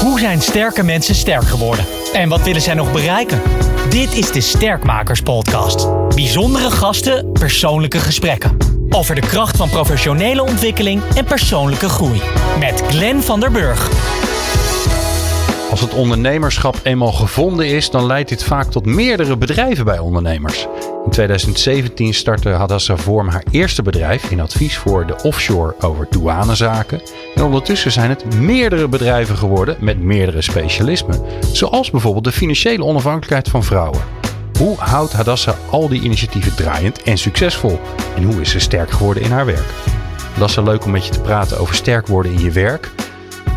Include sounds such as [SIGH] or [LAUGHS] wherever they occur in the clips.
Hoe zijn sterke mensen sterk geworden? En wat willen zij nog bereiken? Dit is de Sterkmakers Podcast. Bijzondere gasten, persoonlijke gesprekken. Over de kracht van professionele ontwikkeling en persoonlijke groei. Met Glenn van der Burg. Als het ondernemerschap eenmaal gevonden is, dan leidt dit vaak tot meerdere bedrijven bij ondernemers. In 2017 startte Hadassa Vorm haar eerste bedrijf in advies voor de offshore over douanezaken. En ondertussen zijn het meerdere bedrijven geworden met meerdere specialismen. Zoals bijvoorbeeld de financiële onafhankelijkheid van vrouwen. Hoe houdt Hadassa al die initiatieven draaiend en succesvol? En hoe is ze sterk geworden in haar werk? Hadassa, leuk om met je te praten over sterk worden in je werk.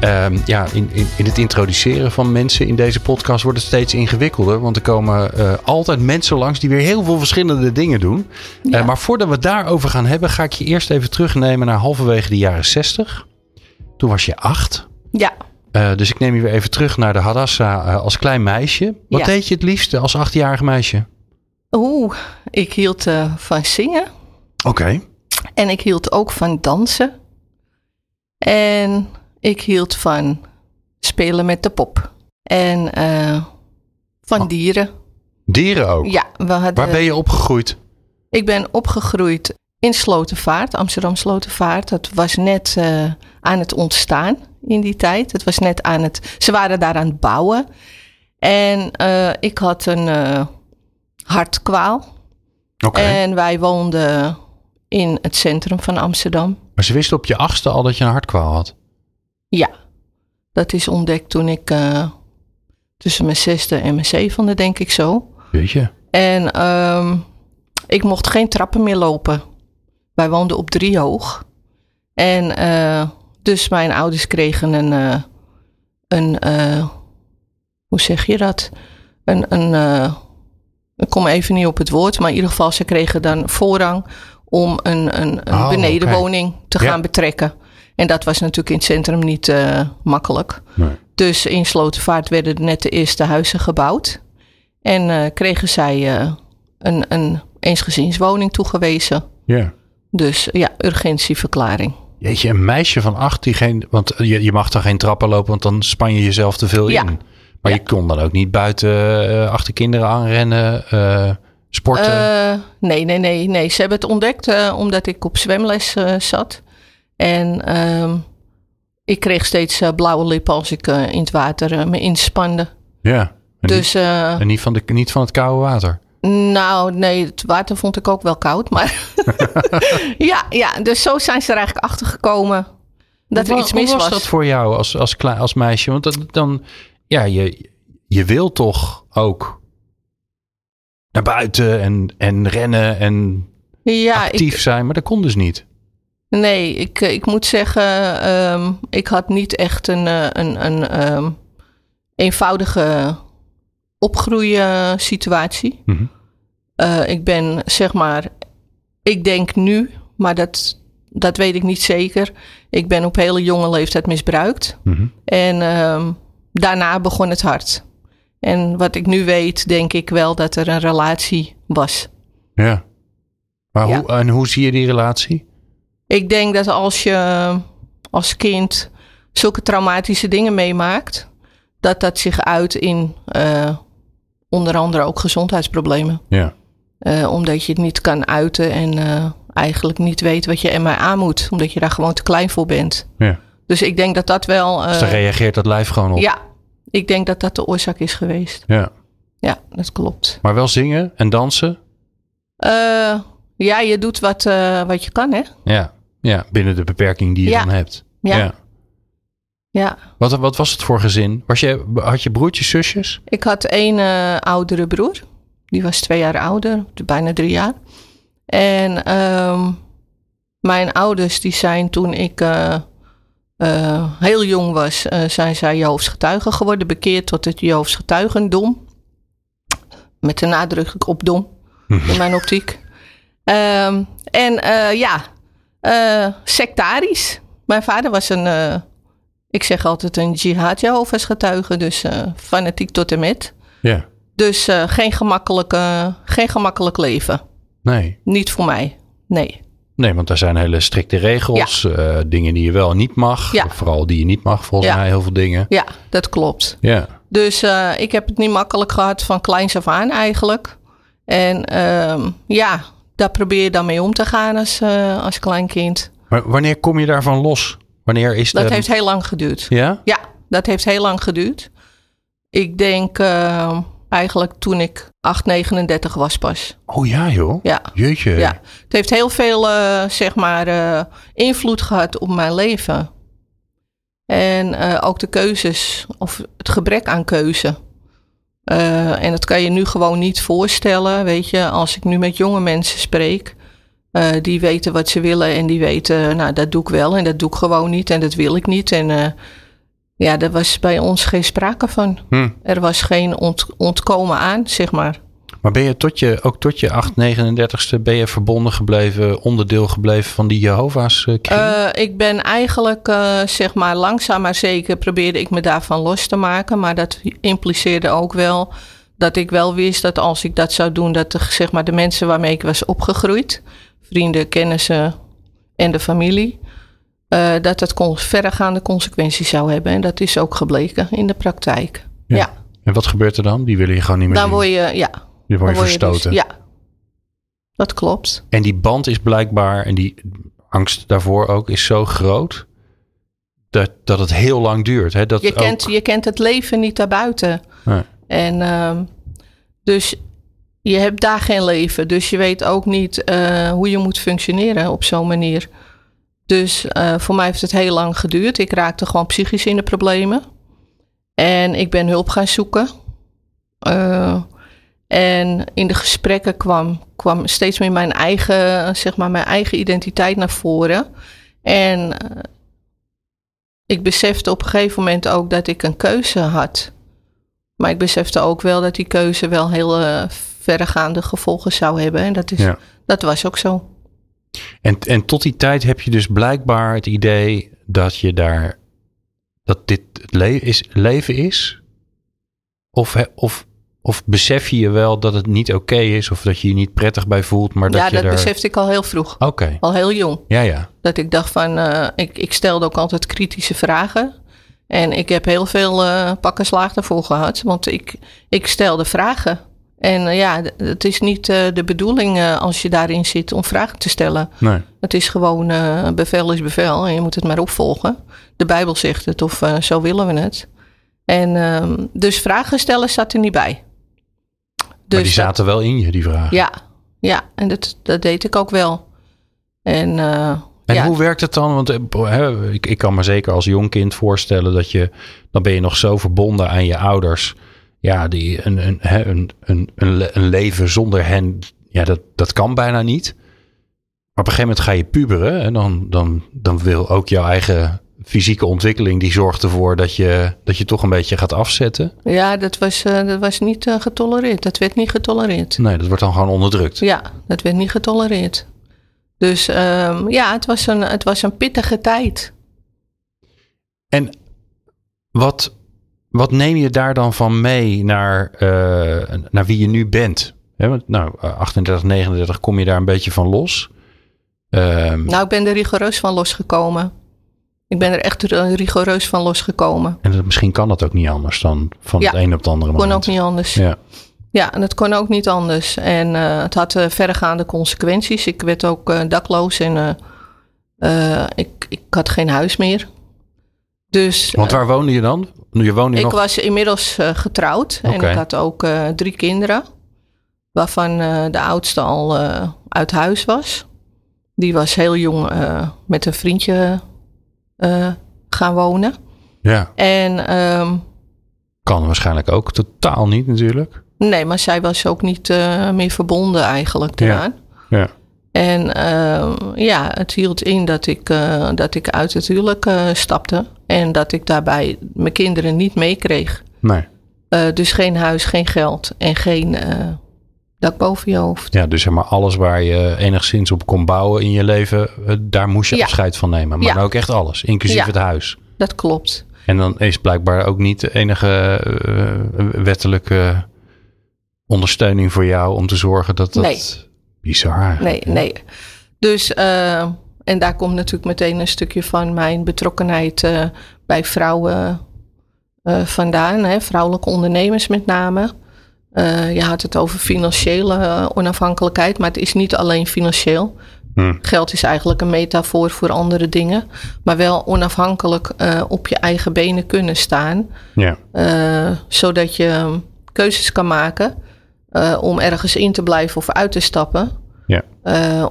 Um, ja, in, in, in, het introduceren van mensen in deze podcast wordt het steeds ingewikkelder. Want er komen uh, altijd mensen langs die weer heel veel verschillende dingen doen. Ja. Uh, maar voordat we het daarover gaan hebben, ga ik je eerst even terugnemen naar halverwege de jaren 60. Toen was je acht. Ja. Uh, dus ik neem je weer even terug naar de Hadassa als klein meisje. Wat ja. deed je het liefste als achtjarig meisje? Oeh, ik hield van zingen. Oké. Okay. En ik hield ook van dansen. En ik hield van spelen met de pop. En uh, van oh. dieren. Dieren ook? Ja. We hadden, Waar ben je opgegroeid? Ik ben opgegroeid in Slotenvaart, Amsterdam Slotenvaart. Dat was net uh, aan het ontstaan in die tijd. Het was net aan het... Ze waren daar aan het bouwen. En uh, ik had een hartkwaal. Okay. En wij woonden in het centrum van Amsterdam. Maar ze wisten op je achtste al dat je een hartkwaal had? Ja, dat is ontdekt toen ik uh, tussen mijn zesde en mijn zevende, denk ik zo. Weet je? En um, ik mocht geen trappen meer lopen. Wij woonden op drie hoog. En uh, dus mijn ouders kregen een, uh, een hoe zeg je dat? Een, een ik kom even niet op het woord, maar in ieder geval ze kregen dan voorrang om een, een, een oh, benedenwoning okay. te gaan betrekken. En dat was natuurlijk in het centrum niet uh, makkelijk. Nee. Dus in Slotenvaart werden net de eerste huizen gebouwd. En uh, kregen zij uh, een, een eensgezinswoning toegewezen. Ja. Dus ja, urgentieverklaring. Jeetje, een meisje van acht die geen... Want je, je mag dan geen trappen lopen, want dan span je jezelf te veel Ja. in. Maar Ja. je kon dan ook niet buiten achter kinderen aanrennen, sporten. Uh, nee, nee, nee, nee. Ze hebben het ontdekt uh, omdat ik op zwemles uh, zat. En um, ik kreeg steeds uh, blauwe lippen als ik uh, in het water uh, me inspande. ja. En, Dus niet, en niet, van de, niet van het koude water. nou, nee, het water vond ik ook wel koud. Maar [LAUGHS] [LAUGHS] ja, ja, dus zo zijn ze er eigenlijk achter gekomen dat er iets mis Hoe was was. dat voor jou als, als, als meisje? Want dat, dan, ja, je, je wil toch ook naar buiten en, en rennen en ja, actief ik, zijn, maar dat kon dus niet. Nee, ik, eh, ik moet zeggen, um, ik had niet echt een, eh, een, een um, eenvoudige opgroeisituatie. Mhm. Uh, ik ben zeg maar, ik denk nu, maar dat, dat weet ik niet zeker. Ik ben op hele jonge leeftijd misbruikt. Mhm. En um, daarna begon het hard. En wat ik nu weet, denk ik wel dat er een relatie was. Ja. Maar Ja. Hoe, en hoe zie je die relatie? Ik denk dat als je als kind zulke traumatische dingen meemaakt, dat dat zich uit in uh, onder andere ook gezondheidsproblemen. Ja. Uh, omdat je het niet kan uiten en uh, eigenlijk niet weet wat je ermee aan moet. Omdat je daar gewoon te klein voor bent. ja. Dus ik denk dat dat wel. Dus daar reageert dat lijf gewoon op. ja, ik denk dat dat de oorzaak is geweest. ja. Ja, dat klopt. Maar wel zingen en dansen? Ja, je doet wat, uh, wat je kan, hè? Ja. ja, binnen de beperking die je Ja. dan hebt. Ja. ja. Ja. Wat, wat was het voor gezin? Was je, had je broertjes, zusjes? Ik had één uh, oudere broer. Die was twee jaar ouder, bijna drie jaar. En um, mijn ouders, die zijn toen ik uh, uh, heel jong was, zijn zij Jehovens getuigen geworden. Bekeerd tot het Jehovens getuigendom. Met de nadruk op dom, in [LAUGHS] mijn optiek. Um, en ja, sectarisch. Mijn vader was een, uh, ik zeg altijd een jihad Jehovah's getuige, dus fanatiek tot en met. Ja. Dus geen, gemakkelijke, geen gemakkelijk leven. Nee. Niet voor mij, nee. Nee, want daar zijn hele strikte regels. eh, dingen die je wel niet mag. Ja. Vooral die je niet mag, volgens Ja. mij heel veel dingen. Ja, dat klopt. Ja. Dus eh, ik heb het niet makkelijk gehad van kleins af aan eigenlijk. En ehm, ja, daar probeer je dan mee om te gaan als, eh, als kleinkind. Maar wanneer kom je daarvan los? Wanneer is Dat de... heeft heel lang geduurd. Ja? Ja, dat heeft heel lang geduurd. Ik denk eh, eigenlijk toen ik 8, 39 was pas. Oh ja, joh. Ja. Jeetje. Ja, het heeft heel veel, eh, zeg maar, invloed gehad op mijn leven. En ook de keuzes, of het gebrek aan keuze. Eh, en dat kan je nu gewoon niet voorstellen, weet je. Als ik nu met jonge mensen spreek, eh, die weten wat ze willen en die weten, nou, dat doe ik wel en dat doe ik gewoon niet en dat wil ik niet. En eh, ja, daar was bij ons geen sprake van. Hm. Er was geen ont- ontkomen aan, zeg maar. Maar ben je tot je, ook tot je 8, 39ste, ben je verbonden gebleven, onderdeel gebleven van die Jehovah's eh, kring? Eh, ik ben eigenlijk, eh, zeg maar, langzaam maar zeker probeerde ik me daarvan los te maken. Maar dat impliceerde ook wel dat ik wel wist dat als ik dat zou doen, dat de, zeg maar, de mensen waarmee ik was opgegroeid, vrienden, kennissen en de familie, dat het con- verregaande consequenties zou hebben. En dat is ook gebleken in de praktijk. Ja. Ja, En wat gebeurt er dan? Die willen je gewoon niet meer dan zien. word je, ja, Word je dan word je dus- verstoten. ja, dat klopt. En die band is blijkbaar, en die angst daarvoor ook, is zo groot. Dat, dat het heel lang duurt. Hè? Dat Je kent, ook- je kent het leven niet daarbuiten. Nee. En ehm, dus je hebt daar geen leven. Dus je weet ook niet eh, hoe je moet functioneren op zo'n manier. Dus eh, voor mij heeft het heel lang geduurd. Ik raakte gewoon psychisch in de problemen. En ik ben hulp gaan zoeken. Eh, en in de gesprekken kwam, kwam steeds meer mijn eigen, zeg maar, mijn eigen identiteit naar voren. En eh, ik besefte op een gegeven moment ook dat ik een keuze had. Maar ik besefte ook wel dat die keuze wel heel eh, verregaande gevolgen zou hebben. En dat, is, Ja. dat was ook zo. En, en tot die tijd heb je dus blijkbaar het idee dat je daar, dat dit het le- is, leven is? Of, of, of besef je je wel dat het niet oké is of dat je je niet prettig bij voelt, maar dat ja, je dat besefte ik al heel vroeg. Oké, Al heel jong. ja, ja. Dat ik dacht van, eh, ik, ik stelde ook altijd kritische vragen. En ik heb heel veel eh pakken slaag daarvoor gehad. Want ik, ik stelde vragen. En eh, ja, het is niet de bedoeling als je daarin zit om vragen te stellen. Nee. Het is gewoon bevel is bevel en je moet het maar opvolgen. De Bijbel zegt het of zo willen we het. En ehm, dus vragen stellen zat er niet bij. Dus maar die dat- zaten wel in je, die vragen. ja, ja, en dat, dat deed ik ook wel. En, eh, En ja, hoe werkt het dan? Want eh, ik, ik kan me zeker als jong kind voorstellen dat je, dan ben je nog zo verbonden aan je ouders. Ja, die, een, een, een, een, een, een leven zonder hen, ja, dat, dat kan bijna niet. Maar op een gegeven moment ga je puberen en dan, dan, dan wil ook jouw eigen fysieke ontwikkeling, die zorgt ervoor dat je, dat je toch een beetje gaat afzetten. ja dat, was, eh, dat was niet eh, getolereerd. Dat werd niet getolereerd. Nee, dat wordt dan gewoon onderdrukt. Ja, dat werd niet getolereerd. Dus ehm, ja, het was, een, het was een pittige tijd. En wat, wat neem je daar dan van mee naar, eh, naar wie je nu bent? Want, nou, eh, 38, 39 kom je daar een beetje van los. Ehm, Nou, ik ben er rigoureus van losgekomen. Ik ben er echt ri- rigoureus van losgekomen. En dat, misschien kan dat ook niet anders dan van Ja, het een op het andere Kon moment. ook niet anders. Ja. Ja, en het kon ook niet anders. En eh, het had eh, verregaande consequenties. Ik werd ook eh, dakloos en ik, ik had geen huis meer. Dus Want waar woonde je dan? Je woonde ik nog... was inmiddels getrouwd en ik had ook drie kinderen. Waarvan de oudste al uit huis was. Die was heel jong met een vriendje eh, gaan wonen. Ja, En ehm, kan waarschijnlijk ook totaal niet natuurlijk. nee, maar zij was ook niet eh, meer verbonden eigenlijk Ja. daaraan. Ja. En ehm, ja, het hield in dat ik, eh, dat ik uit het huwelijk stapte. En dat ik daarbij mijn kinderen niet meekreeg. Nee. Dus geen huis, geen geld en geen dak boven je hoofd. Ja, dus zeg maar alles waar je enigszins op kon bouwen in je leven, eh, daar moest je Ja. afscheid van nemen. Maar Ja. dan ook echt alles, inclusief Ja. het huis. Dat klopt. En dan is blijkbaar ook niet de enige eh, wettelijke ondersteuning voor jou om te zorgen dat dat... Nee. Bizar. Nee, nee. Dus, eh, en daar komt natuurlijk meteen een stukje van mijn betrokkenheid bij vrouwen vandaan. Hè, vrouwelijke ondernemers met name. Eh, je had het over financiële eh, onafhankelijkheid, maar het is niet alleen financieel. Hm. Geld is eigenlijk een metafoor voor andere dingen. Maar wel onafhankelijk eh, op je eigen benen kunnen staan. Ja. zodat je keuzes kan maken om ergens in te blijven of uit te stappen. Ja.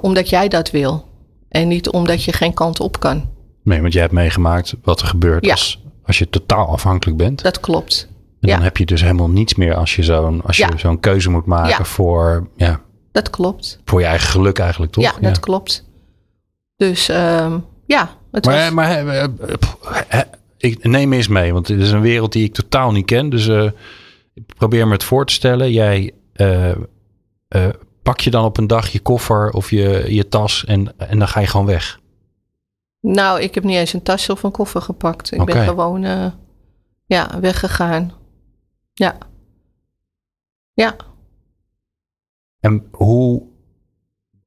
Omdat jij dat wil. En niet omdat je geen kant op kan. Nee, want jij hebt meegemaakt wat er gebeurt Ja. als, als je totaal afhankelijk bent. Dat klopt. En dan heb je dus helemaal niets meer als je zo'n als je Ja. zo'n keuze moet maken Ja. voor, ja, Dat klopt. voor je eigen geluk eigenlijk, toch? Ja, dat klopt. Dus ehm, ja, het Maar, was... maar eh, eh, ik neem eens mee, want dit is een wereld die ik totaal niet ken. Dus eh, ik probeer me het voor te stellen. Jij pak je dan op een dag je koffer of je, je tas en, en dan ga je gewoon weg. Nou, ik heb niet eens een tas of een koffer gepakt. Ik ben gewoon ja, weggegaan. Ja. Ja. En hoe,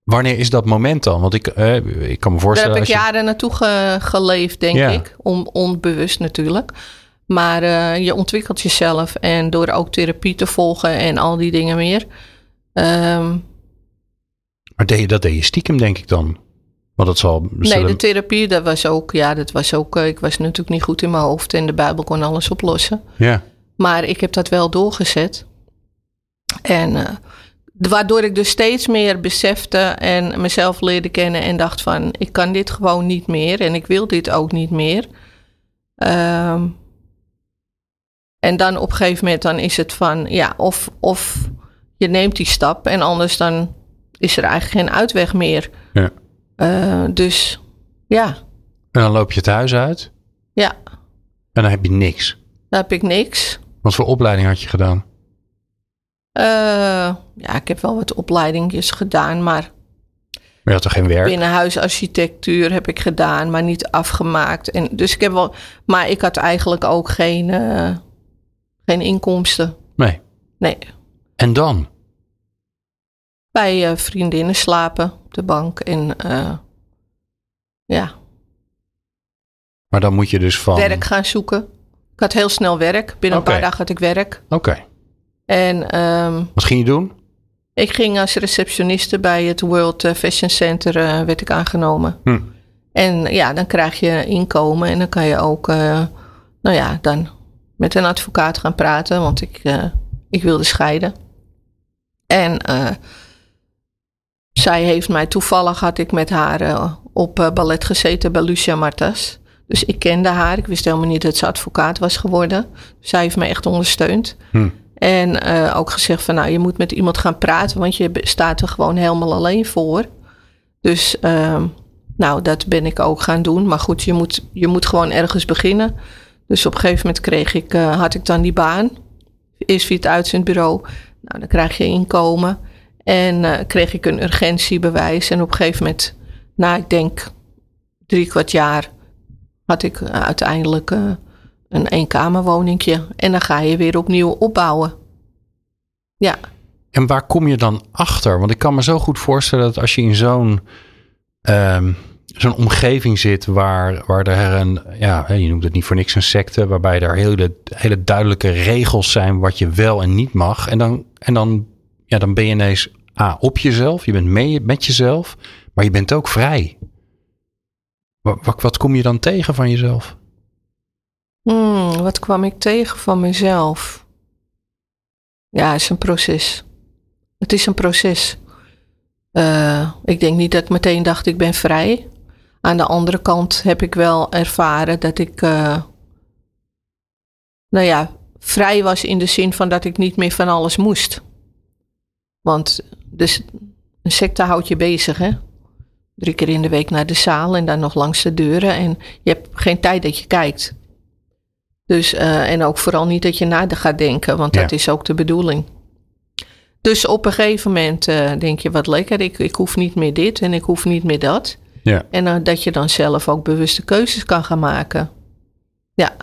wanneer is dat moment dan? Want ik, eh, ik kan me Daar voorstellen. heb ik je- jaren naartoe ge- geleefd, denk Ja. ik. On, onbewust natuurlijk. Maar eh, je ontwikkelt jezelf. En door ook therapie te volgen en al die dingen meer. Ehm, Maar deed je, dat deed je stiekem, denk ik dan. Want dat zal. nee, de therapie, dat was ook... Ja, dat was ook... eh, ik was natuurlijk niet goed in mijn hoofd. En de Bijbel kon alles oplossen. Ja. Maar ik heb dat wel doorgezet. En eh, waardoor ik dus steeds meer besefte en mezelf leerde kennen en dacht van ik kan dit gewoon niet meer en ik wil dit ook niet meer. Ehm, en dan op een gegeven moment dan is het van ja, of, of je neemt die stap en anders dan is er eigenlijk geen uitweg meer. Ja. Eh, dus ja, En dan loop je het huis uit ja, en dan heb je niks. dan heb ik niks. Wat voor opleiding had je gedaan? Eh, ja, ik heb wel wat opleidingjes gedaan, maar Maar je had toch geen werk? binnenhuisarchitectuur heb ik gedaan, maar niet afgemaakt. En dus ik heb wel, maar ik had eigenlijk ook geen, eh, geen inkomsten. Nee. Nee, En dan? bij eh, vriendinnen slapen op de bank en ja, Maar dan moet je dus van. werk gaan zoeken. Ik had heel snel werk. Binnen een paar dagen had ik werk. Oké. En ehm, Wat ging je doen? ik ging als receptioniste bij het World eh, Fashion Center eh, werd ik aangenomen. Hm. En ja, dan krijg je inkomen en dan kan je ook, eh, nou ja, dan met een advocaat gaan praten, want ik, ik wilde scheiden. En zij heeft mij toevallig, had ik met haar op ballet gezeten bij Lucia Martas. Dus ik kende haar, ik wist helemaal niet dat ze advocaat was geworden. Zij heeft mij echt ondersteund. Hm. En eh, ook gezegd van, nou, je moet met iemand gaan praten, want je staat er gewoon helemaal alleen voor. Dus, ehm, nou, dat ben ik ook gaan doen. Maar goed, je moet, je moet gewoon ergens beginnen. Dus op een gegeven moment kreeg ik, eh, had ik dan die baan. Eerst via het uitzendbureau. Nou, dan krijg je inkomen. En eh, kreeg ik een urgentiebewijs. En op een gegeven moment, na ik denk drie kwart jaar, had ik eh, uiteindelijk eh, een eenkamerwoningje. En dan ga je weer opnieuw opbouwen. Ja, En waar kom je dan achter? Want ik kan me zo goed voorstellen dat als je in zo'n ehm, zo'n omgeving zit waar, waar er een, ja, je noemt het niet voor niks een secte, waarbij er hele, hele duidelijke regels zijn wat je wel en niet mag. En dan, en dan, ja, dan ben je ineens A, op jezelf, je bent mee met jezelf, maar je bent ook vrij. Wat, wat, kom je dan tegen van jezelf? Hmm, wat kwam ik tegen van mezelf? Ja, het is een proces. Het is een proces. Eh, ik denk niet dat ik meteen dacht ik ben vrij. Aan de andere kant heb ik wel ervaren dat ik, eh, nou ja, vrij was in de zin van dat ik niet meer van alles moest. Want dus een secte houdt je bezig, hè? Drie keer in de week naar de zaal en dan nog langs de deuren. En je hebt geen tijd dat je kijkt. Dus, eh, en ook vooral niet dat je na gaat denken, want Ja. dat is ook de bedoeling. Dus op een gegeven moment eh, denk je, wat lekker, ik, ik hoef niet meer dit en ik hoef niet meer dat. Ja. En dat je dan zelf ook bewuste keuzes kan gaan maken. Ja,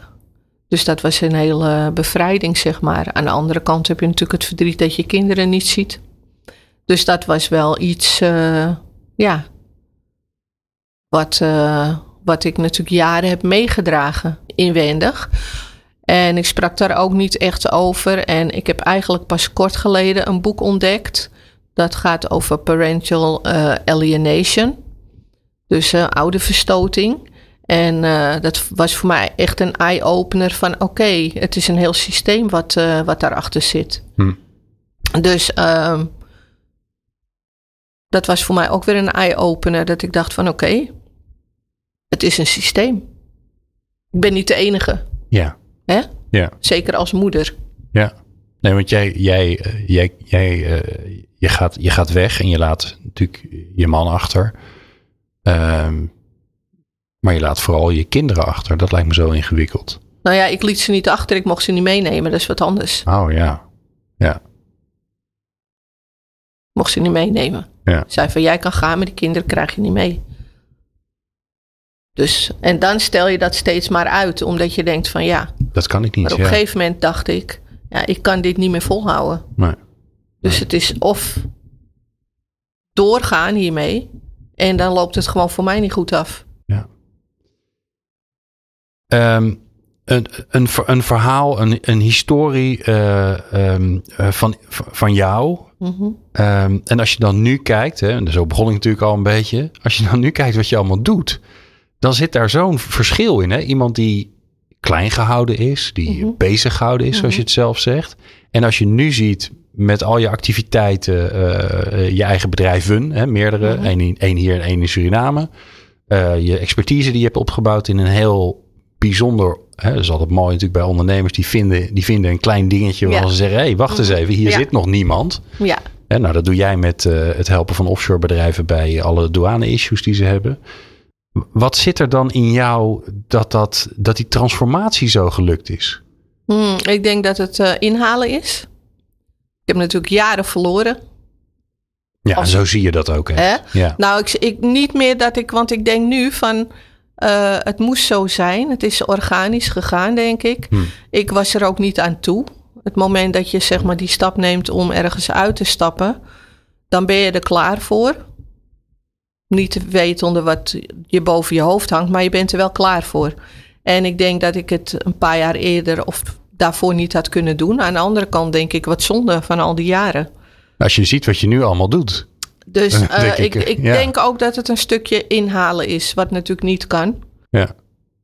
dus dat was een hele bevrijding, zeg maar. Aan de andere kant heb je natuurlijk het verdriet dat je kinderen niet ziet. Dus dat was wel iets, eh, ja, wat, uh, wat ik natuurlijk jaren heb meegedragen inwendig. En ik sprak daar ook niet echt over. En ik heb eigenlijk pas kort geleden een boek ontdekt. Dat gaat over parental uh, alienation. Dus uh, oude verstoting. En uh, dat was voor mij echt een eye-opener van oké, het is een heel systeem wat, wat daarachter zit. Hm. Dus um, dat was voor mij ook weer een eye-opener. Dat ik dacht van oké, okay, het is een systeem. Ik ben niet de enige. Ja. Hè? Ja. Zeker als moeder. Ja. Nee, want jij, jij, jij, jij uh, je, gaat, je gaat weg en je laat natuurlijk je man achter. Um, maar je laat vooral je kinderen achter. Dat lijkt me zo ingewikkeld. Nou ja, ik liet ze niet achter. Ik mocht ze niet meenemen. Dat is wat anders. Oh ja. Ja. Mocht ze niet meenemen. Ja. Zei van jij kan gaan, maar die kinderen krijg je niet mee. Dus, en dan stel je dat steeds maar uit, omdat je denkt van ja. Dat kan ik niet. Maar op een gegeven moment dacht ik, ja, ik kan dit niet meer volhouden. Nee. Dus het is of doorgaan hiermee, en dan loopt het gewoon voor mij niet goed af. Ja. Um, een, een, een verhaal, een, een historie uh, um, uh, van, van jou. Mm -hmm. um, en als je dan nu kijkt, hè, en zo begon ik natuurlijk al een beetje. Als je dan nu kijkt wat je allemaal doet, dan zit daar zo'n verschil in. Hè? Iemand die klein gehouden is, die Mhm. mm -hmm. bezig gehouden is, zoals je het zelf zegt. En als je nu ziet met al je activiteiten, uh, je eigen bedrijven, hè, meerdere, Mhm. één één hier en één in Suriname. Uh, je expertise die je hebt opgebouwd in een heel bijzonder. Hè, dat is altijd mooi natuurlijk bij ondernemers. Die vinden, die vinden een klein dingetje waarvan Ja. ze zeggen: hé, hey, wacht eens Mhm. even, hier Ja. zit nog niemand. Ja, Hè, nou, dat doe jij met uh, het helpen van offshore bedrijven bij alle douane-issues die ze hebben. Wat zit er dan in jou dat, dat, dat die transformatie zo gelukt is? Hmm, ik denk dat het uh, inhalen is. Ik heb natuurlijk jaren verloren. Ja, zo zie je dat ook. Hè? Hè? Ja. Nou, ik, ik, niet meer dat ik, want ik denk nu van, uh, het moest zo zijn. Het is organisch gegaan, denk ik. Hm. Ik was er ook niet aan toe. Het moment dat je zeg maar die stap neemt om ergens uit te stappen, dan ben je er klaar voor. Niet wetende wat je boven je hoofd hangt, maar je bent er wel klaar voor. En ik denk dat ik het een paar jaar eerder of daarvoor niet had kunnen doen. Aan de andere kant denk ik, wat zonde van al die jaren. Als je ziet wat je nu allemaal doet. Dus [LAUGHS] Denk uh, ik, ik, ik ja. denk ook dat het een stukje inhalen is, wat natuurlijk niet kan. Ja.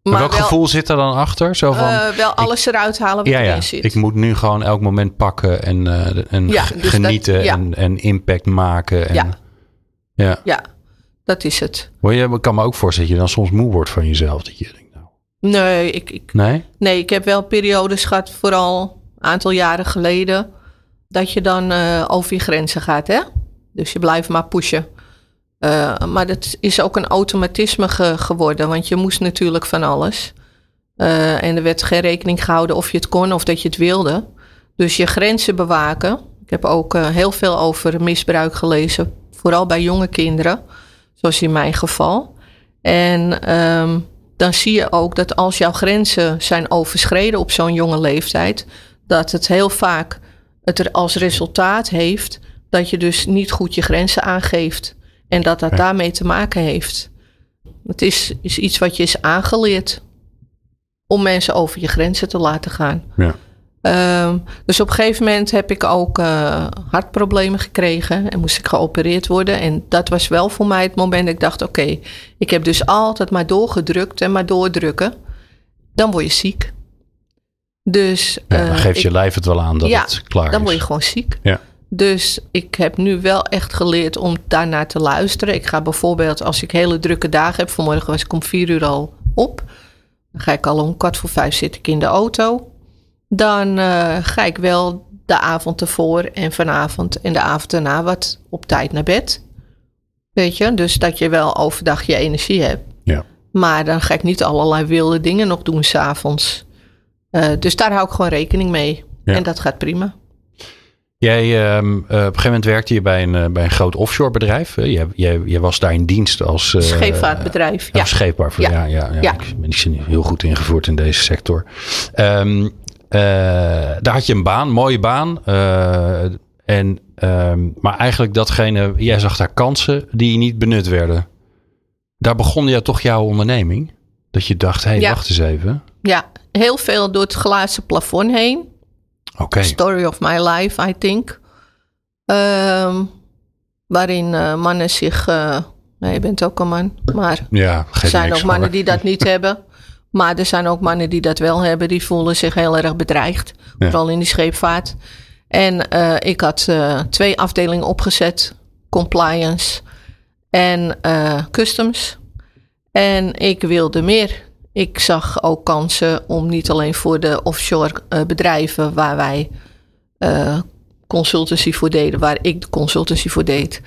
Maar, welk wel, gevoel zit er dan achter? Zo van, uh, wel alles eruit halen wat ja, ja, erin zit. ik moet nu gewoon elk moment pakken en, uh, en Ja, dus dat- genieten ja. en, en impact maken. En, Ja. ja. Dat is het. Maar je kan me ook voorstellen dat je dan soms moe wordt van jezelf. Dat je denkt, nou, Nee, ik, ik, nee? nee, ik heb wel periodes gehad, vooral een aantal jaren geleden, dat je dan uh, over je grenzen gaat. Hè? Dus je blijft maar pushen. Uh, maar dat is ook een automatisme ge geworden, want je moest natuurlijk van alles. Uh, en er werd geen rekening gehouden of je het kon of dat je het wilde. Dus je grenzen bewaken. Ik heb ook heel veel over misbruik gelezen, vooral bij jonge kinderen, zoals in mijn geval. En um, dan zie je ook dat als jouw grenzen zijn overschreden op zo'n jonge leeftijd, dat het heel vaak het er als resultaat heeft dat je dus niet goed je grenzen aangeeft. En dat dat Ja. daarmee te maken heeft. Het is, is iets wat je is aangeleerd om mensen over je grenzen te laten gaan. Ja. Um, dus op een gegeven moment heb ik ook uh, hartproblemen gekregen en moest ik geopereerd worden. En dat was wel voor mij het moment dat ik dacht: oké, okay, ik heb dus altijd maar doorgedrukt en maar doordrukken. Dan word je ziek. Dus. Ja, dan geeft je lijf het wel aan dat ja, het klaar dan is. word je gewoon ziek. Ja. Dus ik heb nu wel echt geleerd om daarnaar te luisteren. Ik ga bijvoorbeeld, als ik hele drukke dagen heb, vanmorgen was ik om vier uur al op. Dan ga ik al om kwart voor vijf zit ik in de auto. Dan uh, ga ik wel de avond ervoor en vanavond en de avond daarna wat op tijd naar bed. Weet je, dus dat je wel overdag je energie hebt. Ja. Maar dan ga ik niet allerlei wilde dingen nog doen s'avonds. Uh, dus daar hou ik gewoon rekening mee. Ja. En dat gaat prima. Jij, um, uh, op een gegeven moment werkte je bij een, uh, bij een groot offshore bedrijf. Uh, jij, jij, jij, was daar in dienst als... scheepvaartbedrijf, ja. Scheepvaart, ja. Ja, ja, ja. ja. Ik ben niet heel goed ingevoerd in deze sector. Um, daar had je een baan, mooie baan. en, um, maar eigenlijk datgene... Jij zag daar kansen die niet benut werden. Daar begon je toch jouw onderneming? Dat je dacht, hé, hey, Ja. wacht eens even. Ja, heel veel door het glazen plafond heen. Oké. Story of my life, I think. Ehm, waarin eh, mannen zich. eh, nee, je bent ook een man. Maar Ja, er zijn ook mannen die dat niet [LAUGHS] hebben. Maar er zijn ook mannen die dat wel hebben. Die voelen zich heel erg bedreigd. Ja. Vooral in die scheepvaart. En eh, ik had eh, twee afdelingen opgezet: compliance en eh, customs. En ik wilde meer. Ik zag ook kansen om niet alleen voor de offshore bedrijven waar wij consultancy voor deden, waar ik de consultancy voor deed,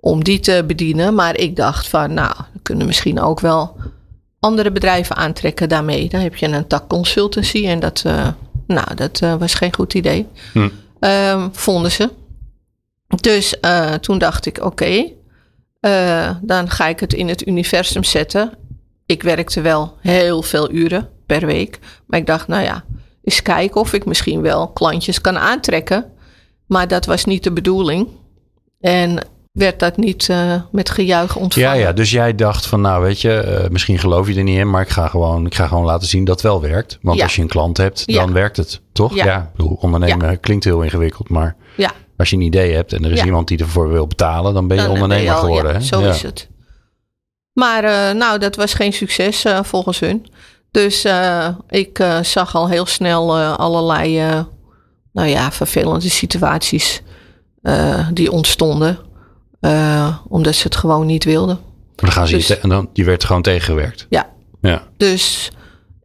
om die te bedienen. Maar ik dacht van, nou, we kunnen misschien ook wel andere bedrijven aantrekken daarmee. Dan heb je een tak consultancy en dat, eh, nou, dat eh, was geen goed idee. Hm. Ehm, vonden ze. Dus eh, toen dacht ik, oké, dan ga ik het in het universum zetten. Ik werkte wel heel veel uren per week. Maar ik dacht, nou ja, eens kijken of ik misschien wel klantjes kan aantrekken. Maar dat was niet de bedoeling. En werd dat niet eh, met gejuich ontvangen. Ja, ja, dus jij dacht van, nou weet je, eh, misschien geloof je er niet in, maar ik ga gewoon, ik ga gewoon laten zien dat het wel werkt. Want Ja. als je een klant hebt, Ja. dan werkt het, toch? Ja. bedoel, ondernemen klinkt heel ingewikkeld, maar Ja, als je een idee hebt en er is Ja. iemand die ervoor wil betalen, dan ben je dan ben ondernemer al- geworden. ja, hè? zo Ja. is het. Maar eh, nou, dat was geen succes volgens hun. Dus ik zag al heel snel allerlei nou ja, vervelende situaties die ontstonden. Eh, omdat ze het gewoon niet wilden. Maar dan gaan ze Dus- je en dan, die werd gewoon tegengewerkt. Ja, Ja. dus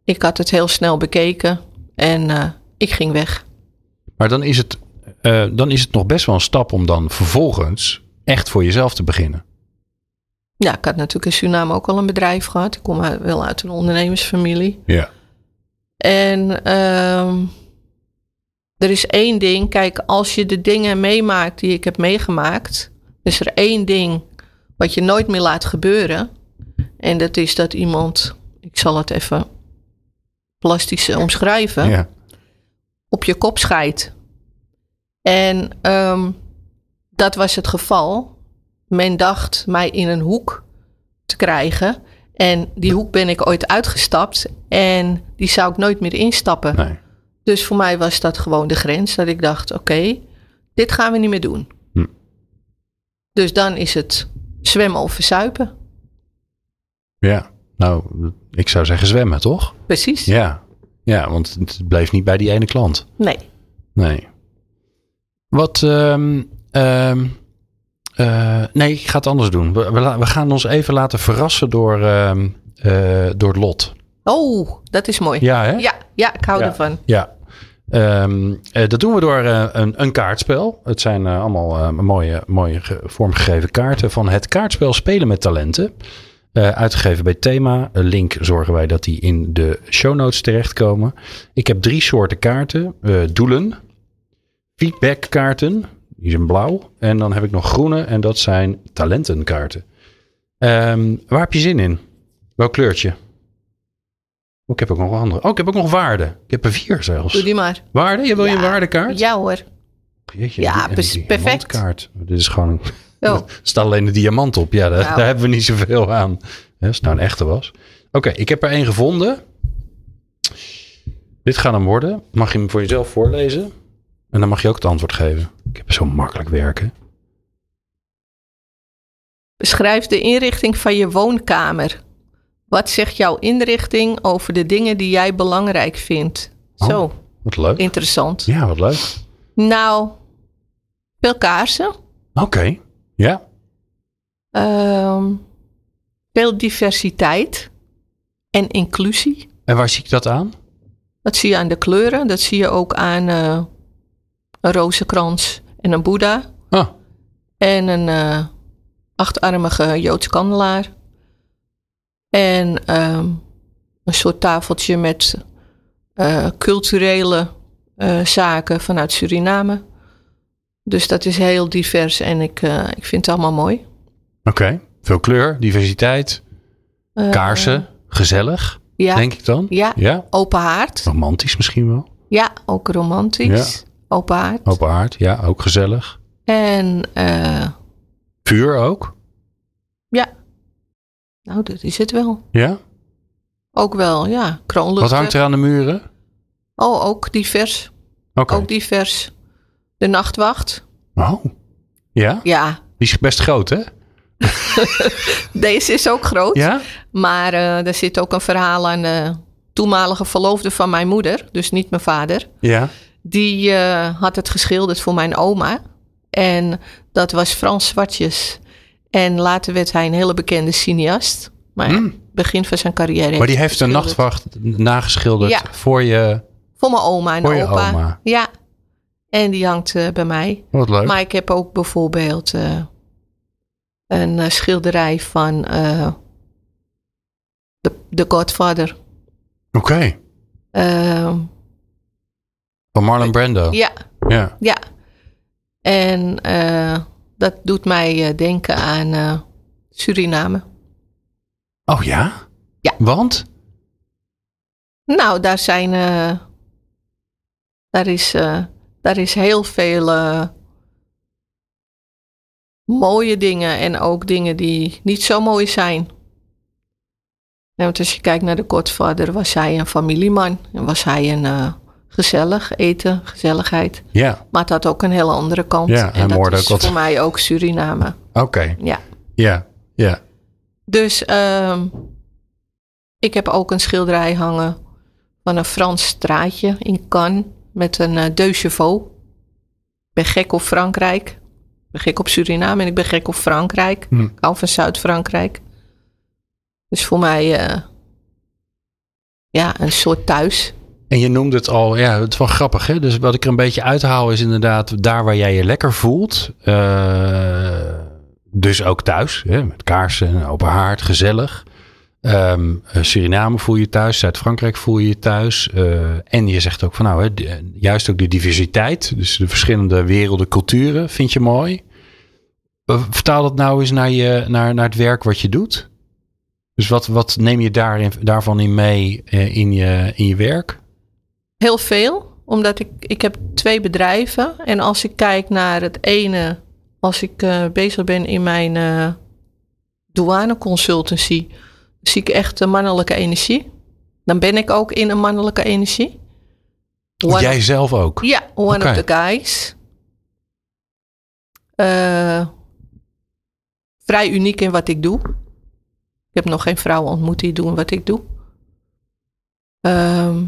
ik had het heel snel bekeken en eh, ik ging weg. Maar dan is, het, eh, dan is het nog best wel een stap om dan vervolgens echt voor jezelf te beginnen. Ja, ik had natuurlijk in Suriname ook al een bedrijf gehad. Ik kom uit- wel uit een ondernemersfamilie. Ja. En ehm, er is één ding. Kijk, als je de dingen meemaakt die ik heb meegemaakt, is er één ding wat je nooit meer laat gebeuren. En dat is dat iemand, ik zal het even plastisch eh, omschrijven, ja. op je kop scheidt. En ehm, dat was het geval. Men dacht mij in een hoek te krijgen. En die hoek ben ik ooit uitgestapt. En die zou ik nooit meer instappen. Nee. Dus voor mij was dat gewoon de grens. Dat ik dacht, oké, dit gaan we niet meer doen. Dus dan is het zwemmen of verzuipen. Ja. Nou, ik zou zeggen zwemmen, toch? Precies. Ja. Ja, want het bleef niet bij die ene klant. Nee. Nee. Wat. ehm, ehm, eh, nee, ik ga het anders doen. We, we, gaan ons even laten verrassen door, ehm, eh, door het lot. Oh, dat is mooi. Ja, hè? ja, ja, ik hou Ja. ervan. Ja. Ehm, eh, dat doen we door eh, een, een kaartspel. Het zijn eh, allemaal mooie, mooie ge- vormgegeven kaarten van het kaartspel Spelen met Talenten. Uitgegeven bij Thema. Link zorgen wij dat die in de show notes terechtkomen. Ik heb drie soorten kaarten. Doelen, feedbackkaarten, die zijn blauw. En dan heb ik nog groene en dat zijn talentenkaarten. Ehm, waar heb je zin in? Welk kleurtje? Oh, ik heb ook nog andere. Oh, ik heb ook nog waarde. Ik heb er vier zelfs. Doe die maar. Waarde? Je wil je Ja. een waardekaart? Ja hoor. Jeetje, Ja, die- die perfect. diamantkaart. Dit is gewoon. Oh. [LAUGHS] Er staat alleen de diamant op. Ja, daar, Nou. daar hebben we niet zoveel aan. Hè, Als het nou een echte was. Oké, ik heb er één gevonden. Dit gaat hem worden. Mag je hem voor jezelf voorlezen? En dan mag je ook het antwoord geven. Ik heb zo makkelijk werken. Beschrijf de inrichting van je woonkamer. Wat zegt jouw inrichting over de dingen die jij belangrijk vindt? Oh. Zo, Wat leuk. interessant. Ja, wat leuk. Nou, veel kaarsen. Oké. Ja. ehm, veel diversiteit en inclusie. En waar zie ik dat aan? Dat zie je aan de kleuren. Dat zie je ook aan eh, een rozenkrans en een boeddha. Ah, En een eh, achtarmige Joodse kandelaar. En ehm, een soort tafeltje met eh, culturele eh, zaken vanuit Suriname. Dus dat is heel divers en ik, eh, ik vind het allemaal mooi. oké. Veel kleur, diversiteit, kaarsen, gezellig, ja, denk ik dan. ja, Ja. open haard. Romantisch misschien wel. Ja, ook romantisch. Open haard. Open haard, ja, ook gezellig. En Vuur ook. ja, Nou, dat is het wel. Ja? Ook wel, ja. Kroonluchter. Wat hangt er aan de muren? Oh, ook divers. Oké. Ook divers. De nachtwacht. Oh. Ja? Ja, Die is best groot, hè? [LAUGHS] deze is ook groot. Ja? Maar eh, er zit ook een verhaal aan de toenmalige verloofde van mijn moeder. Dus niet mijn vader. Ja. Die eh, had het geschilderd voor mijn oma. En dat was Frans Zwartjes. En later werd hij een hele bekende cineast. Maar Hmm. begin van zijn carrière. Maar die heeft een nachtwacht nageschilderd Ja. voor je... Voor mijn oma en Voor je opa. oma. Ja. En die hangt eh, bij mij. Wat leuk. Maar ik heb ook bijvoorbeeld eh, een eh, schilderij van de, de Godfather. Oké. Ehm, Van Marlon Brando. ja, Ja. ja. En eh, dat doet mij eh, denken aan eh, Suriname. Oh ja? Ja. Want? Nou, daar zijn. eh, daar, is, daar is heel veel mooie dingen en ook dingen die niet zo mooi zijn. Want als je kijkt naar de Godfather, was hij een familieman. En was hij een gezellig eten, gezelligheid. Ja. Maar het had ook een hele andere kant. Ja, en dat is ook voor mij ook Suriname. Oké. Ja. Ja. Ja. Dus ehm, ik heb ook een schilderij hangen van een Frans straatje in Cannes met een uh, deux chevaux. Ik ben gek op Frankrijk. Ik ben gek op Suriname en ik ben gek op Frankrijk. Hm. Ik hou van Zuid-Frankrijk. Dus voor mij, eh, ja, een soort thuis. En je noemde het al, ja, het is wel grappig. Hè? Dus wat ik er een beetje uithaal is inderdaad daar waar jij je lekker voelt. Eh, dus ook thuis, hè? met kaarsen, en open haard, gezellig. Eh, Suriname voel je thuis, Zuid-Frankrijk voel je thuis. Eh, en je zegt ook van nou, hè, juist ook de diversiteit. Dus de verschillende werelden, culturen vind je mooi. Vertaal dat nou eens naar, je, naar, naar het werk wat je doet. Dus wat, wat neem je daarin, daarvan in mee in, je, in je werk? Heel veel, omdat ik, ik heb twee bedrijven. En als ik kijk naar het ene, als ik eh, bezig ben in mijn eh douane consultancy, zie ik echt de mannelijke energie. Dan ben ik ook in een mannelijke energie. One Jij zelf ook? Ja, one of the guys. Eh, vrij uniek in wat ik doe. Ik heb nog geen vrouw ontmoet die doen wat ik doe. Ehm,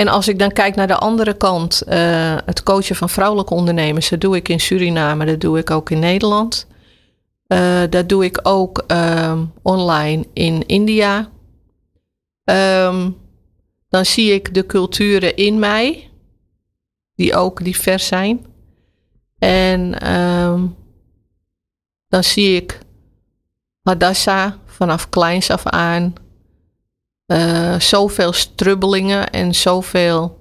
en als ik dan kijk naar de andere kant, eh, het coachen van vrouwelijke ondernemers, dat doe ik in Suriname, dat doe ik ook in Nederland. Eh, dat doe ik ook ehm, online in India. Ehm, dan zie ik de culturen in mij, die ook divers zijn. En ehm, dan zie ik Hadassah vanaf kleins af aan. Eh, zoveel strubbelingen en zoveel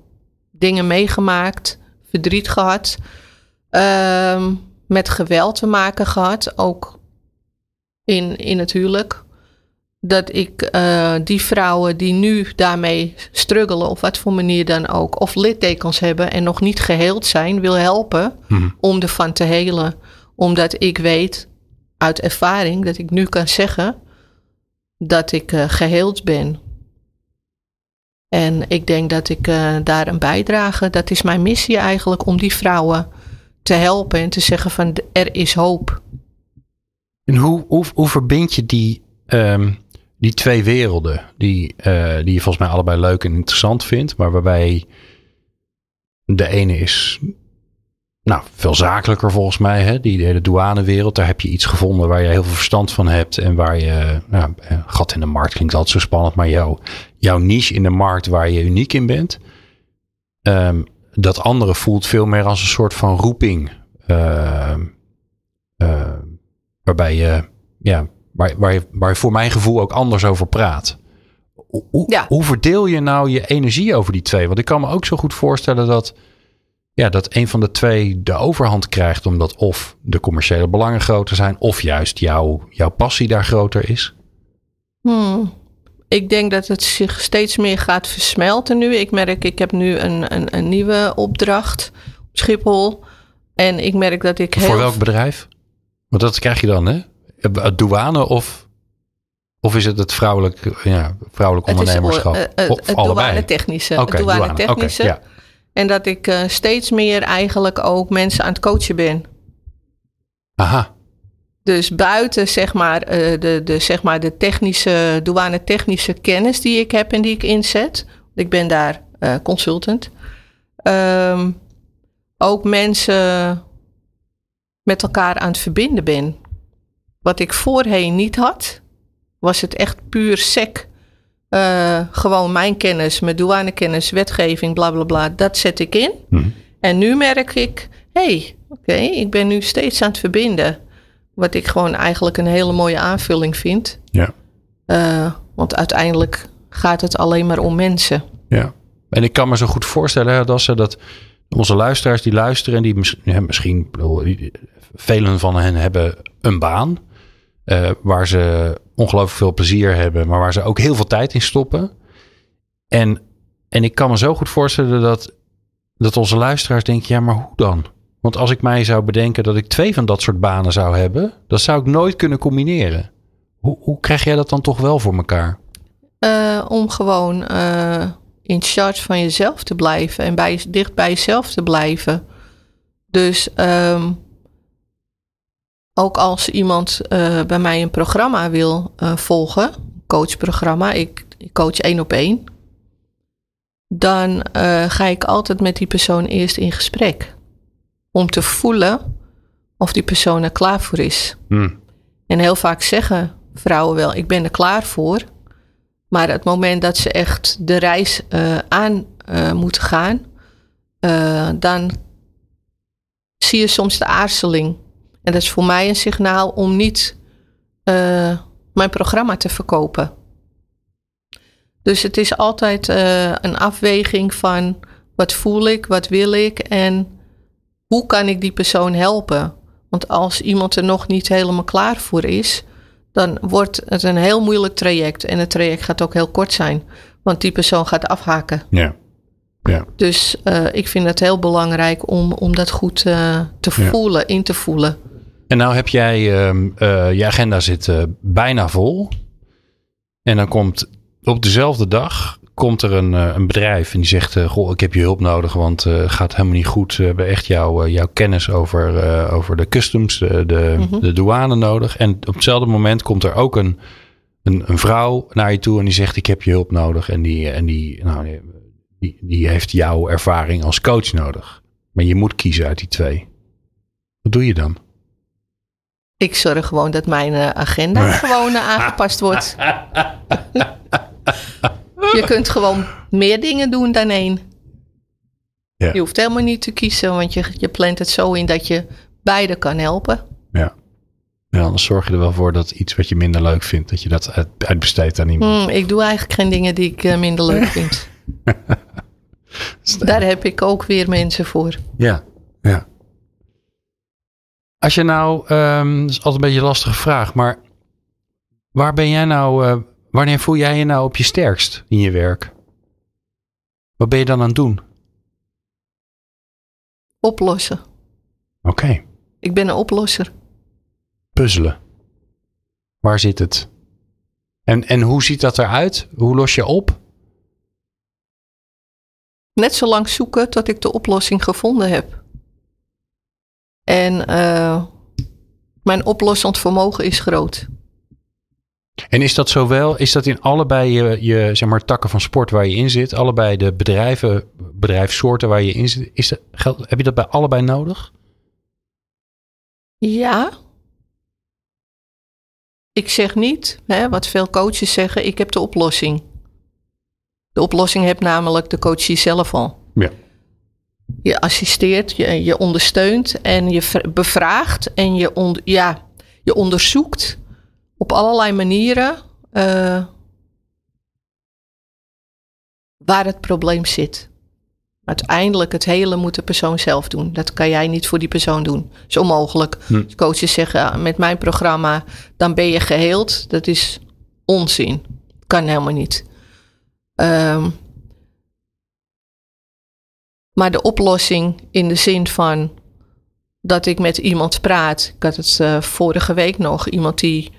dingen meegemaakt, verdriet gehad, ehm, met geweld te maken gehad, ook in, in het huwelijk dat ik eh, die vrouwen die nu daarmee struggelen, op wat voor manier dan ook, of littekens hebben en nog niet geheeld zijn, wil helpen Mhm. om ervan te helen. Omdat ik weet uit ervaring dat ik nu kan zeggen dat ik eh, geheeld ben. En ik denk dat ik eh, daar een bijdrage, dat is mijn missie eigenlijk, om die vrouwen te helpen en te zeggen van er is hoop. En hoe, hoe, hoe verbind je die, ehm, die twee werelden, die, eh, die je volgens mij allebei leuk en interessant vindt, maar waarbij de ene is nou, veel zakelijker volgens mij, hè? die hele douanewereld, daar heb je iets gevonden waar je heel veel verstand van hebt en waar je, nou, gat in de markt klinkt altijd zo spannend, maar jouw, jouw niche in de markt waar je uniek in bent, Ehm, dat andere voelt veel meer als een soort van roeping. Ehm, ehm, waarbij je, ja, waar, waar, je, waar je voor mijn gevoel ook anders over praat. Hoe, hoe- Ja. hoe verdeel je nou je energie over die twee? Want ik kan me ook zo goed voorstellen dat, ja, dat een van de twee de overhand krijgt, omdat of de commerciële belangen groter zijn, of juist jouw, jouw passie daar groter is. Hmm. Ik denk dat het zich steeds meer gaat versmelten nu. Ik merk, ik heb nu een, een, een nieuwe opdracht op Schiphol. En ik merk dat ik heel... Voor welk bedrijf? Want dat krijg je dan, hè? Eh, Douane of Of is het het vrouwelijk, ja, vrouwelijk Het is, ondernemerschap? eh, eh, of het allebei? douane-technische. Het douane. Oké, ja. En dat ik eh, steeds meer eigenlijk ook mensen aan het coachen ben. Aha, Dus buiten zeg maar, eh, de, de, zeg maar de technische, douane-technische kennis die ik heb en die ik inzet. Ik ben daar eh, consultant. Ehm, ook mensen met elkaar aan het verbinden ben. Wat ik voorheen niet had, was het echt puur sec. Eh, gewoon mijn kennis, mijn douanekennis, wetgeving, bla bla bla. Dat zet ik in. Hm. En nu merk ik, hé, hey, oké, ik ben nu steeds aan het verbinden. Wat ik gewoon eigenlijk een hele mooie aanvulling vind. ja. Eh, want uiteindelijk gaat het alleen maar om mensen. Ja, en ik kan me zo goed voorstellen, hè, Dasse, dat onze luisteraars die luisteren, die mis- ja, misschien, bedoel, die- velen van hen hebben een baan eh, waar ze ongelooflijk veel plezier hebben, maar waar ze ook heel veel tijd in stoppen. En, en ik kan me zo goed voorstellen dat, dat onze luisteraars denken, ja, maar hoe dan? Want als ik mij zou bedenken dat ik twee van dat soort banen zou hebben, dat zou ik nooit kunnen combineren. Hoe, hoe krijg jij dat dan toch wel voor elkaar? Eh, om gewoon eh, in charge van jezelf te blijven en bij, dicht bij jezelf te blijven. Dus ehm, ook als iemand eh, bij mij een programma wil eh, volgen, coachprogramma, ik, ik coach één op één, dan eh, ga ik altijd met die persoon eerst in gesprek. Om te voelen of die persoon er klaar voor is. Hm. En heel vaak zeggen vrouwen wel, ik ben er klaar voor. Maar het moment dat ze echt de reis aan moeten gaan, dan zie je soms de aarzeling. En dat is voor mij een signaal om niet eh, mijn programma te verkopen. Dus het is altijd eh, een afweging van wat voel ik, wat wil ik en hoe kan ik die persoon helpen. Want als iemand er nog niet helemaal klaar voor is, dan wordt het een heel moeilijk traject. En het traject gaat ook heel kort zijn, want die persoon gaat afhaken. Ja. Ja. Dus eh, ik vind het heel belangrijk om, om dat goed te Ja. voelen, in te voelen. En nou heb jij, ehm, eh, je agenda zit eh, bijna vol. En dan komt op dezelfde dag komt er een, eh, een bedrijf en die zegt, goh, ik heb je hulp nodig, want het gaat helemaal niet goed. We hebben echt jouw jouw kennis over, over de customs, de, de, Mhm. de douane nodig. En op hetzelfde moment komt er ook een, een, een vrouw naar je toe en die zegt, ik heb je hulp nodig. En die, en die, nou, die, die heeft jouw ervaring als coach nodig. Maar je moet kiezen uit die twee. Wat doe je dan? Ik zorg gewoon dat mijn eh, agenda gewoon eh, aangepast wordt. [LAUGHS] je kunt gewoon meer dingen doen dan één. Ja. Je hoeft helemaal niet te kiezen, want je, je plant het zo in dat je beide kan helpen. Ja. ja. Anders zorg je er wel voor dat iets wat je minder leuk vindt, dat je dat uit, uitbesteedt aan iemand. Hmm, ik doe eigenlijk geen dingen die ik eh, minder leuk [LAUGHS] vind. Daar heb ik ook weer mensen voor. Ja, ja. Als je nou, ehm dat is altijd een beetje een lastige vraag, maar waar ben jij nou, eh, wanneer voel jij je nou op je sterkst in je werk? Wat ben je dan aan het doen? Oplossen. Oké, Ik ben een oplosser. puzzelen. Waar zit het? En, en hoe ziet dat eruit? Hoe los je op? Net zo lang zoeken tot ik de oplossing gevonden heb. En eh, mijn oplossend vermogen is groot. En is dat zowel, is dat in allebei je, je zeg maar, takken van sport waar je in zit, allebei de bedrijven, bedrijfssoorten waar je in zit, is dat, geld, heb je dat bij allebei nodig? Ja. Ik zeg niet, hè, wat veel coaches zeggen, ik heb de oplossing. De oplossing heeft namelijk de coachie zelf al. Ja. Je assisteert, je, je ondersteunt en je bevraagt en je, on, ja, je onderzoekt op allerlei manieren eh, waar het probleem zit. Uiteindelijk het hele moet de persoon zelf doen. Dat kan jij niet voor die persoon doen. Dat is onmogelijk. Hm. Coaches zeggen "Ah, met mijn programma dan ben je geheeld. Dat is onzin. Kan helemaal niet. Ehm, maar de oplossing in de zin van dat ik met iemand praat. Ik had het eh, vorige week nog. Iemand die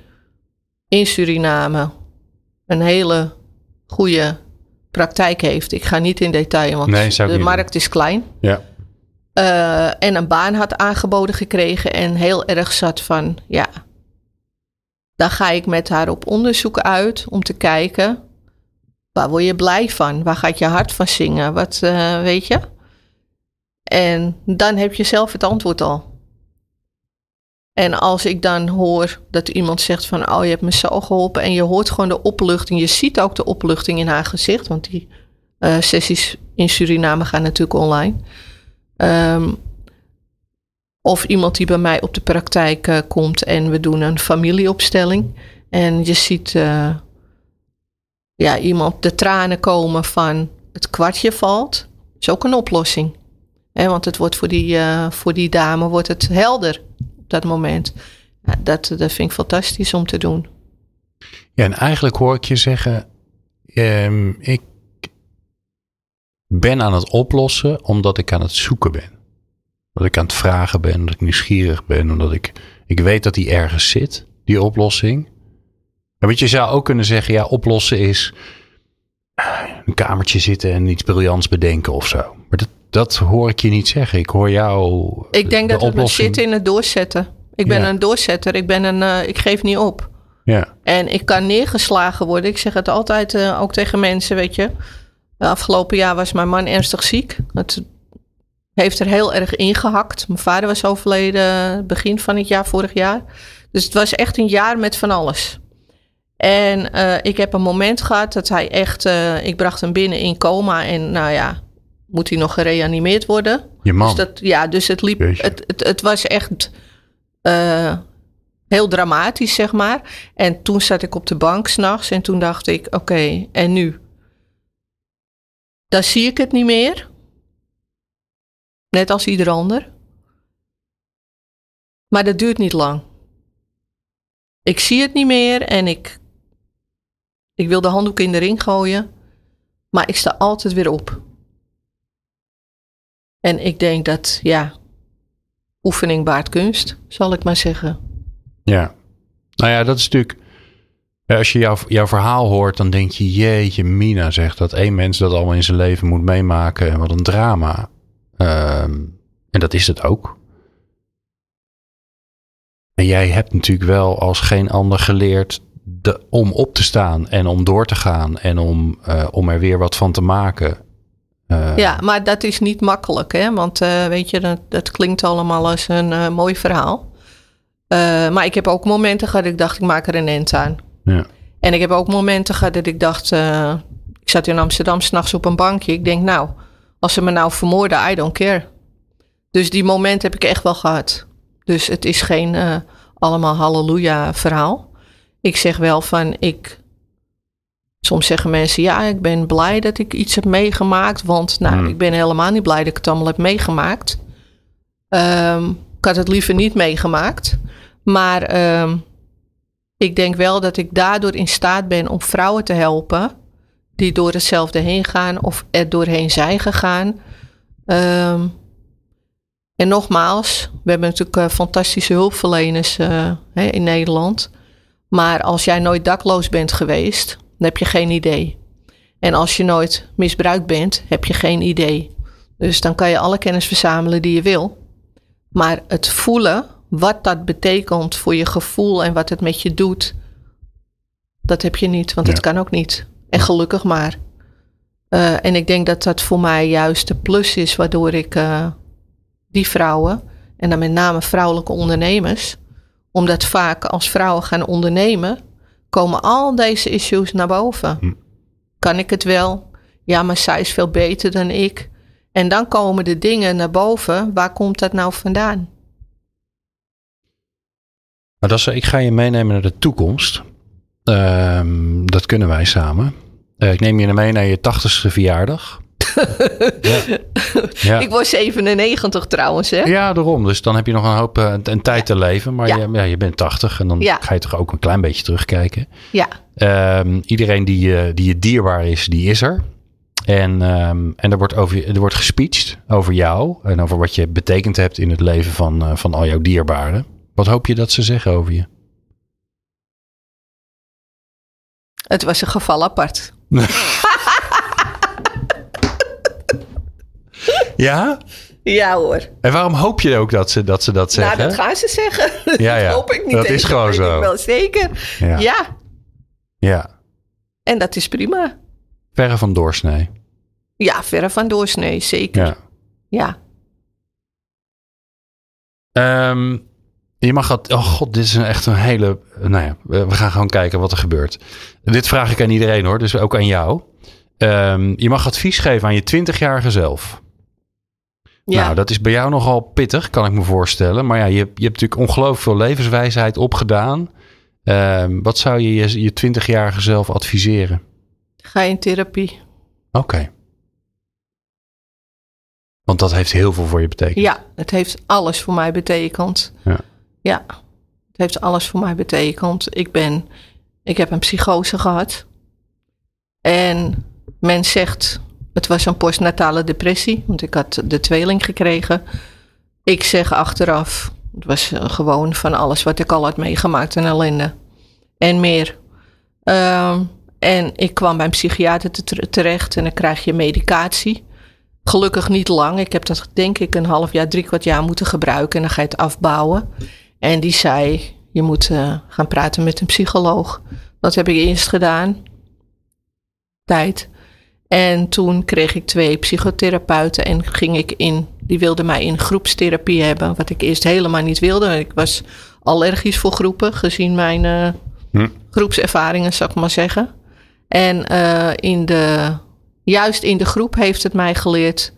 in Suriname een hele goede praktijk heeft. Ik ga niet in detail, want Nee, de markt is klein. Ja. Eh, en een baan had aangeboden gekregen en heel erg zat van, ja, dan ga ik met haar op onderzoek uit om te kijken, waar word je blij van? Waar gaat je hart van zingen? Wat eh, weet je? En dan heb je zelf het antwoord al. En als ik dan hoor dat iemand zegt van, oh je hebt me zo geholpen en je hoort gewoon de opluchting, je ziet ook de opluchting in haar gezicht, want die eh, sessies in Suriname gaan natuurlijk online. Ehm, of iemand die bij mij op de praktijk eh, komt en we doen een familieopstelling. En je ziet eh, ja, iemand de tranen komen van het kwartje valt. is ook een oplossing. Want het wordt voor die, eh, voor die dame wordt het helder op dat moment. Dat, dat vind ik fantastisch om te doen. Ja, en eigenlijk hoor ik je zeggen, ehm, ik ben aan het oplossen omdat ik aan het zoeken ben. Dat ik aan het vragen ben, dat ik nieuwsgierig ben, omdat ik, ik weet dat die ergens zit, die oplossing. Maar je, zou ook kunnen zeggen, ja, oplossen is een kamertje zitten en iets briljants bedenken of zo. Maar dat, dat hoor ik je niet zeggen. Ik hoor jou. Ik denk de dat het oplossing- zit in het doorzetten. Ik ben Ja. een doorzetter. Ik, ben een, eh, ik geef niet op. Ja, En ik kan neergeslagen worden. Ik zeg het altijd eh, ook tegen mensen, weet je. Afgelopen jaar was mijn man ernstig ziek. Het heeft er heel erg ingehakt. Mijn vader was overleden begin van het jaar, vorig jaar. Dus het was echt een jaar met van alles. En eh, ik heb een moment gehad dat hij echt... ik bracht hem binnen in coma en nou ja, moet hij nog gereanimeerd worden. je man. Dus dat, ja, dus het liep. Het, het, het was echt eh, heel dramatisch, zeg maar. En toen zat ik op de bank s'nachts en toen dacht ik: oké, en nu? Dan zie ik het niet meer. Net als ieder ander. Maar dat duurt niet lang. Ik zie het niet meer en ik, ik wil de handdoek in de ring gooien. Maar ik sta altijd weer op. En ik denk dat, ja, oefening baart kunst, zal ik maar zeggen. Ja. Nou ja, dat is natuurlijk. ja, Als je jouw, jouw verhaal hoort, dan denk je: Jeetje, Mina zegt dat één mens dat allemaal in zijn leven moet meemaken. En wat een drama. Ehm, en dat is het ook. En jij hebt natuurlijk wel als geen ander geleerd de, om op te staan en om door te gaan en om, eh, om er weer wat van te maken. Eh, Ja, maar dat is niet makkelijk, hè? Want eh, weet je, dat, dat klinkt allemaal als een eh, mooi verhaal. Maar ik heb ook momenten gehad dat ik dacht, ik maak er een end aan. Ja. En ik heb ook momenten gehad dat ik dacht, ik zat in Amsterdam s'nachts op een bankje. Ik denk, nou, als ze me nou vermoorden, I don't care. Dus die moment heb ik echt wel gehad. Dus het is geen allemaal halleluja verhaal. Ik zeg wel van, ik... Soms zeggen mensen, ja, ik ben blij dat ik iets heb meegemaakt. Want, nou, Hmm. ik ben helemaal niet blij dat ik het allemaal heb meegemaakt. Ehm, ik had het liever niet meegemaakt. Maar ehm, ik denk wel dat ik daardoor in staat ben om vrouwen te helpen die door hetzelfde heen gaan of er doorheen zijn gegaan. Ehm, en nogmaals, we hebben natuurlijk eh, fantastische hulpverleners eh, hè, in Nederland. Maar als jij nooit dakloos bent geweest, dan heb je geen idee. En als je nooit misbruikt bent, heb je geen idee. Dus dan kan je alle kennis verzamelen die je wil. Maar het voelen, wat dat betekent voor je gevoel en wat het met je doet, dat heb je niet, want Ja. het kan ook niet. En gelukkig maar. Eh, en ik denk dat dat voor mij juist de plus is, waardoor ik eh, die vrouwen, en dan met name vrouwelijke ondernemers, omdat vaak als vrouwen gaan ondernemen, komen al deze issues naar boven. Hm. Kan ik het wel? Ja, maar zij is veel beter dan ik. En dan komen de dingen naar boven. Waar komt dat nou vandaan? Maar dat is, ik ga je meenemen naar de toekomst. Ehm, dat kunnen wij samen. Eh, ik neem je mee naar je tachtigste verjaardag. Ja. [LAUGHS] Ja. Ik word 97 trouwens, hè? ja, daarom. Dus dan heb je nog een hoop eh, een tijd te leven. Maar Ja. Je, ja, je bent 80 en dan ga je toch ook een klein beetje terugkijken. Ja. Ehm, iedereen die, je die je dierbaar is, die is er. En, ehm, en er, wordt over, er wordt gespeecht over jou en over wat je betekend hebt in het leven van, eh, van al jouw dierbaren. Wat hoop je dat ze zeggen over je? Het was een geval apart. [LAUGHS] [LAUGHS] Ja? Ja hoor. En waarom hoop je ook dat ze dat, ze dat zeggen? Nou, dat gaan ze zeggen. [LAUGHS] Ja, ja. dat hoop ik niet. Dat is gewoon zo. Ik wel zeker. Ja. Ja. Ja. en dat is prima. Verre van doorsnee. Ja, verre van doorsnee, zeker. Ja. Ja. Ehm, je mag het. Oh god, dit is een, echt een hele. Nou ja, we gaan gewoon kijken wat er gebeurt. Dit vraag ik aan iedereen hoor, dus ook aan jou. Ehm, je mag advies geven aan je 20-jarige zelf. Ja. Nou, dat is bij jou nogal pittig, kan ik me voorstellen. Maar ja, je, hebt- je hebt natuurlijk ongelooflijk veel levenswijsheid opgedaan. Ehm, wat zou je je, je 20-jarige zelf adviseren? Ga in therapie. Oké. Want dat heeft heel veel voor je betekend. Ja, het heeft alles voor mij betekend. Ja. Ja, het heeft alles voor mij betekend. Ik ben, ik heb een psychose gehad. En men zegt, het was een postnatale depressie, want ik had de tweeling gekregen. Ik zeg achteraf, het was eh, gewoon van alles wat ik al had meegemaakt en ellende. En meer. Ehm, en ik kwam bij een psychiater te- terecht en dan krijg je medicatie. Gelukkig niet lang. Ik heb dat denk ik een half jaar, drie kwart jaar moeten gebruiken. En dan ga je het afbouwen. En die zei, je moet eh, gaan praten met een psycholoog. Dat heb ik eerst gedaan. Tijd. En toen kreeg ik twee psychotherapeuten en ging ik in, die wilden mij in groepstherapie hebben. Wat ik eerst helemaal niet wilde. Ik was allergisch voor groepen, gezien mijn Hm. groepservaringen, zou ik maar zeggen. En eh, in de, juist in de groep heeft het mij geleerd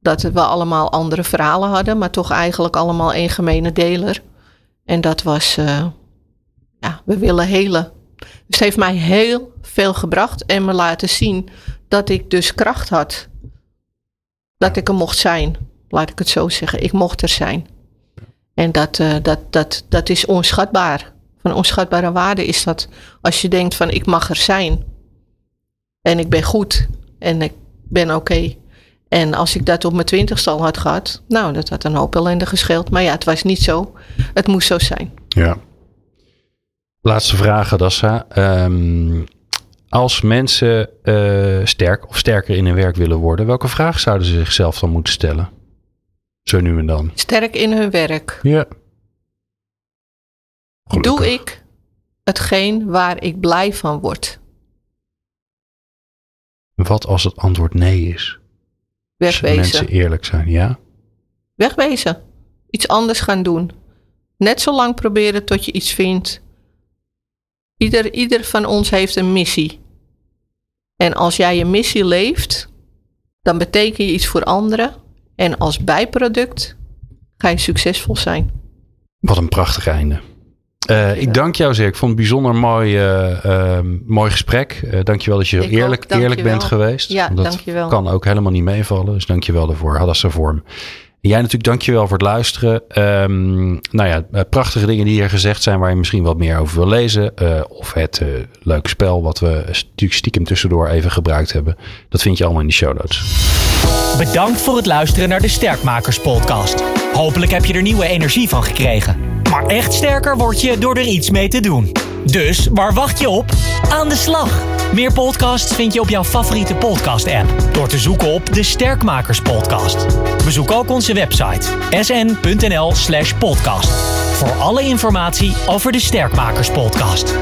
dat we allemaal andere verhalen hadden, maar toch eigenlijk allemaal één gemene deler. En dat was, eh, ja, we willen helen. Dus het heeft mij heel veel gebracht en me laten zien dat ik dus kracht had. Dat ik er mocht zijn, laat ik het zo zeggen. Ik mocht er zijn. En dat, eh, dat, dat, dat is onschatbaar. Van onschatbare waarde is dat als je denkt van ik mag er zijn. En ik ben goed. En ik ben oké. En als ik dat op mijn twintigste al had gehad. Nou, dat had een hoop ellende gescheeld. Maar ja, het was niet zo. Het moest zo zijn. Ja. Laatste vraag, Adassa. Ehm, als mensen eh, sterk of sterker in hun werk willen worden, welke vraag zouden ze zichzelf dan moeten stellen? Zo nu en dan. Sterk in hun werk. Ja. Doe ik hetgeen waar ik blij van word? Wat als het antwoord nee is? Als Wegwezen. mensen eerlijk zijn, ja? Wegwezen. Iets anders gaan doen. Net zo lang proberen tot je iets vindt. Ieder, ieder van ons heeft een missie. En als jij je missie leeft, dan beteken je iets voor anderen. En als bijproduct ga je succesvol zijn. Wat een prachtig einde. Eh, ik dank jou zeer. Ik vond het een bijzonder mooi, eh, ehm, mooi gesprek. Uh, dankjewel dat je Ik eerlijk, ook, dank eerlijk je wel. bent geweest. Ja, dat dankjewel. kan ook helemaal niet meevallen. Dus dankjewel daarvoor. Hadassa Vorm. Jij natuurlijk dankjewel voor het luisteren. Ehm, nou ja, eh, prachtige dingen die hier gezegd zijn waar je misschien wat meer over wil lezen. eh, of het eh, leuke spel wat we natuurlijk stiekem tussendoor even gebruikt hebben. Dat vind je allemaal in de show notes. Bedankt voor het luisteren naar de Sterkmakers podcast. Hopelijk heb je er nieuwe energie van gekregen. Maar echt sterker word je door er iets mee te doen. Dus waar wacht je op? Aan de slag! Meer podcasts vind je op jouw favoriete podcast-app door te zoeken op de Sterkmakers podcast. Bezoek ook onze website sn.nl/podcast voor alle informatie over de Sterkmakers podcast.